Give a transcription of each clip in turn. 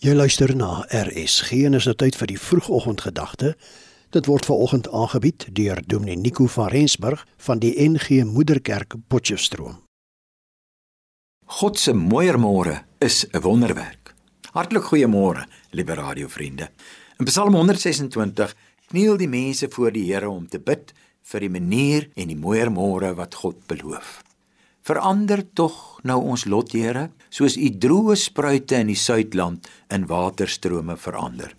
Jy luister na RSG en is nou tyd vir die vroegoggendgedagte. Dit word veraloggend aangebied deur Dominee Nico van Rensburg van die NG Moederkerk Potchefstroom. God se mooiermôre is 'n wonderwerk. Hartlik goeiemôre, liewe radiovriende. In Psalm 126 kniel die mense voor die Here om te bid vir die manier en die mooiermôre wat God beloof. Verander tog nou ons lot, Here, soos u droë spruite in die suidland in waterstrome verander.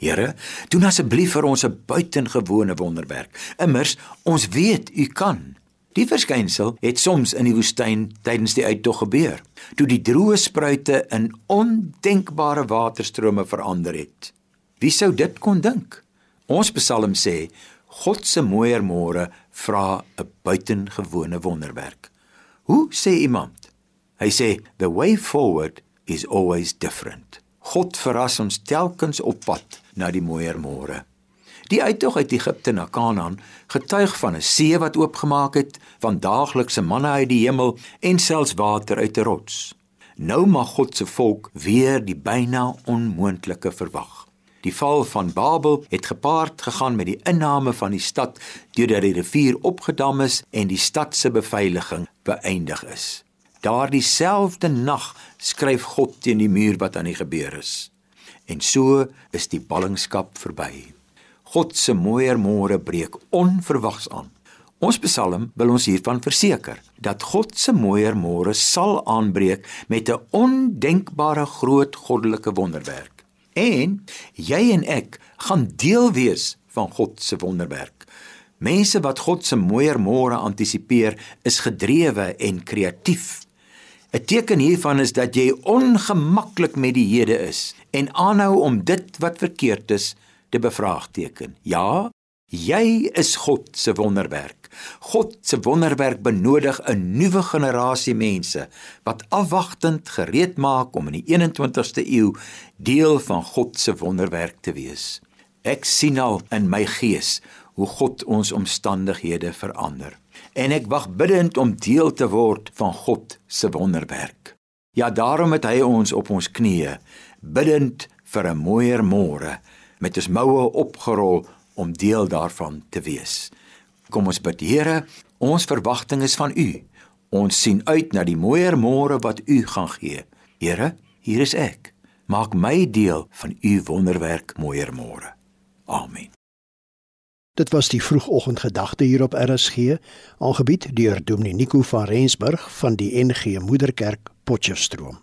Here, doen asseblief vir ons 'n buitengewone wonderwerk. Immers, ons weet u kan. Die verskynsel het soms in die woestyn tydens die uittog gebeur, toe die droë spruite in ondenkbare waterstrome verander het. Wie sou dit kon dink? Ons Psalm sê, God se mooier môre vra 'n buitengewone wonderwerk. Hoe sê iemand? Hy sê the way forward is always different. God verras ons telkens op pad na die mooier môre. Die uittog uit Egipte na Kanaan getuig van 'n see wat oopgemaak het, van daaglikse manna uit die hemel en selfs water uit 'n rots. Nou mag God se volk weer die byna onmoontlike verwag. Die val van Babel het gepaard gegaan met die inname van die stad deurdat die rivier opgedam is en die stad se beveiliging beëindig is. Daardie selfde nag skryf God teen die muur wat aan die gebeur is. En so is die ballingskap verby. God se mooier môre breek onverwags aan. Ons Psalm wil ons hiervan verseker dat God se mooier môre sal aanbreek met 'n ondenkbare groot goddelike wonderwerk. En jy en ek gaan deel wees van God se wonderwerk. Mense wat God se mooier môre antisipeer, is gedrewe en kreatief. 'n Teken hiervan is dat jy ongemaklik met die hede is en aanhou om dit wat verkeerd is te bevraagteken. Ja, jy is God se wonderwerk. God se wonderwerk benodig 'n nuwe generasie mense wat afwagtend gereed maak om in die 21ste eeu deel van God se wonderwerk te wees. Ek sien al in my gees hoe God ons omstandighede verander en ek wag bidtend om deel te word van God se wonderwerk. Ja, daarom het hy ons op ons knieë bidtend vir 'n mooier môre met ons moue opgerol om deel daarvan te wees. Kom ons bid, Here, ons verwagting is van U. Ons sien uit na die mooier môre wat U gaan gee. Here, hier is ek. Maak my deel van U wonderwerk mooier môre. Amen. Dit was die vroegoggendgedagte hier op RSG, aangebied deur Dominee Nico van Rensburg van die NG Moederkerk Potchefstroom.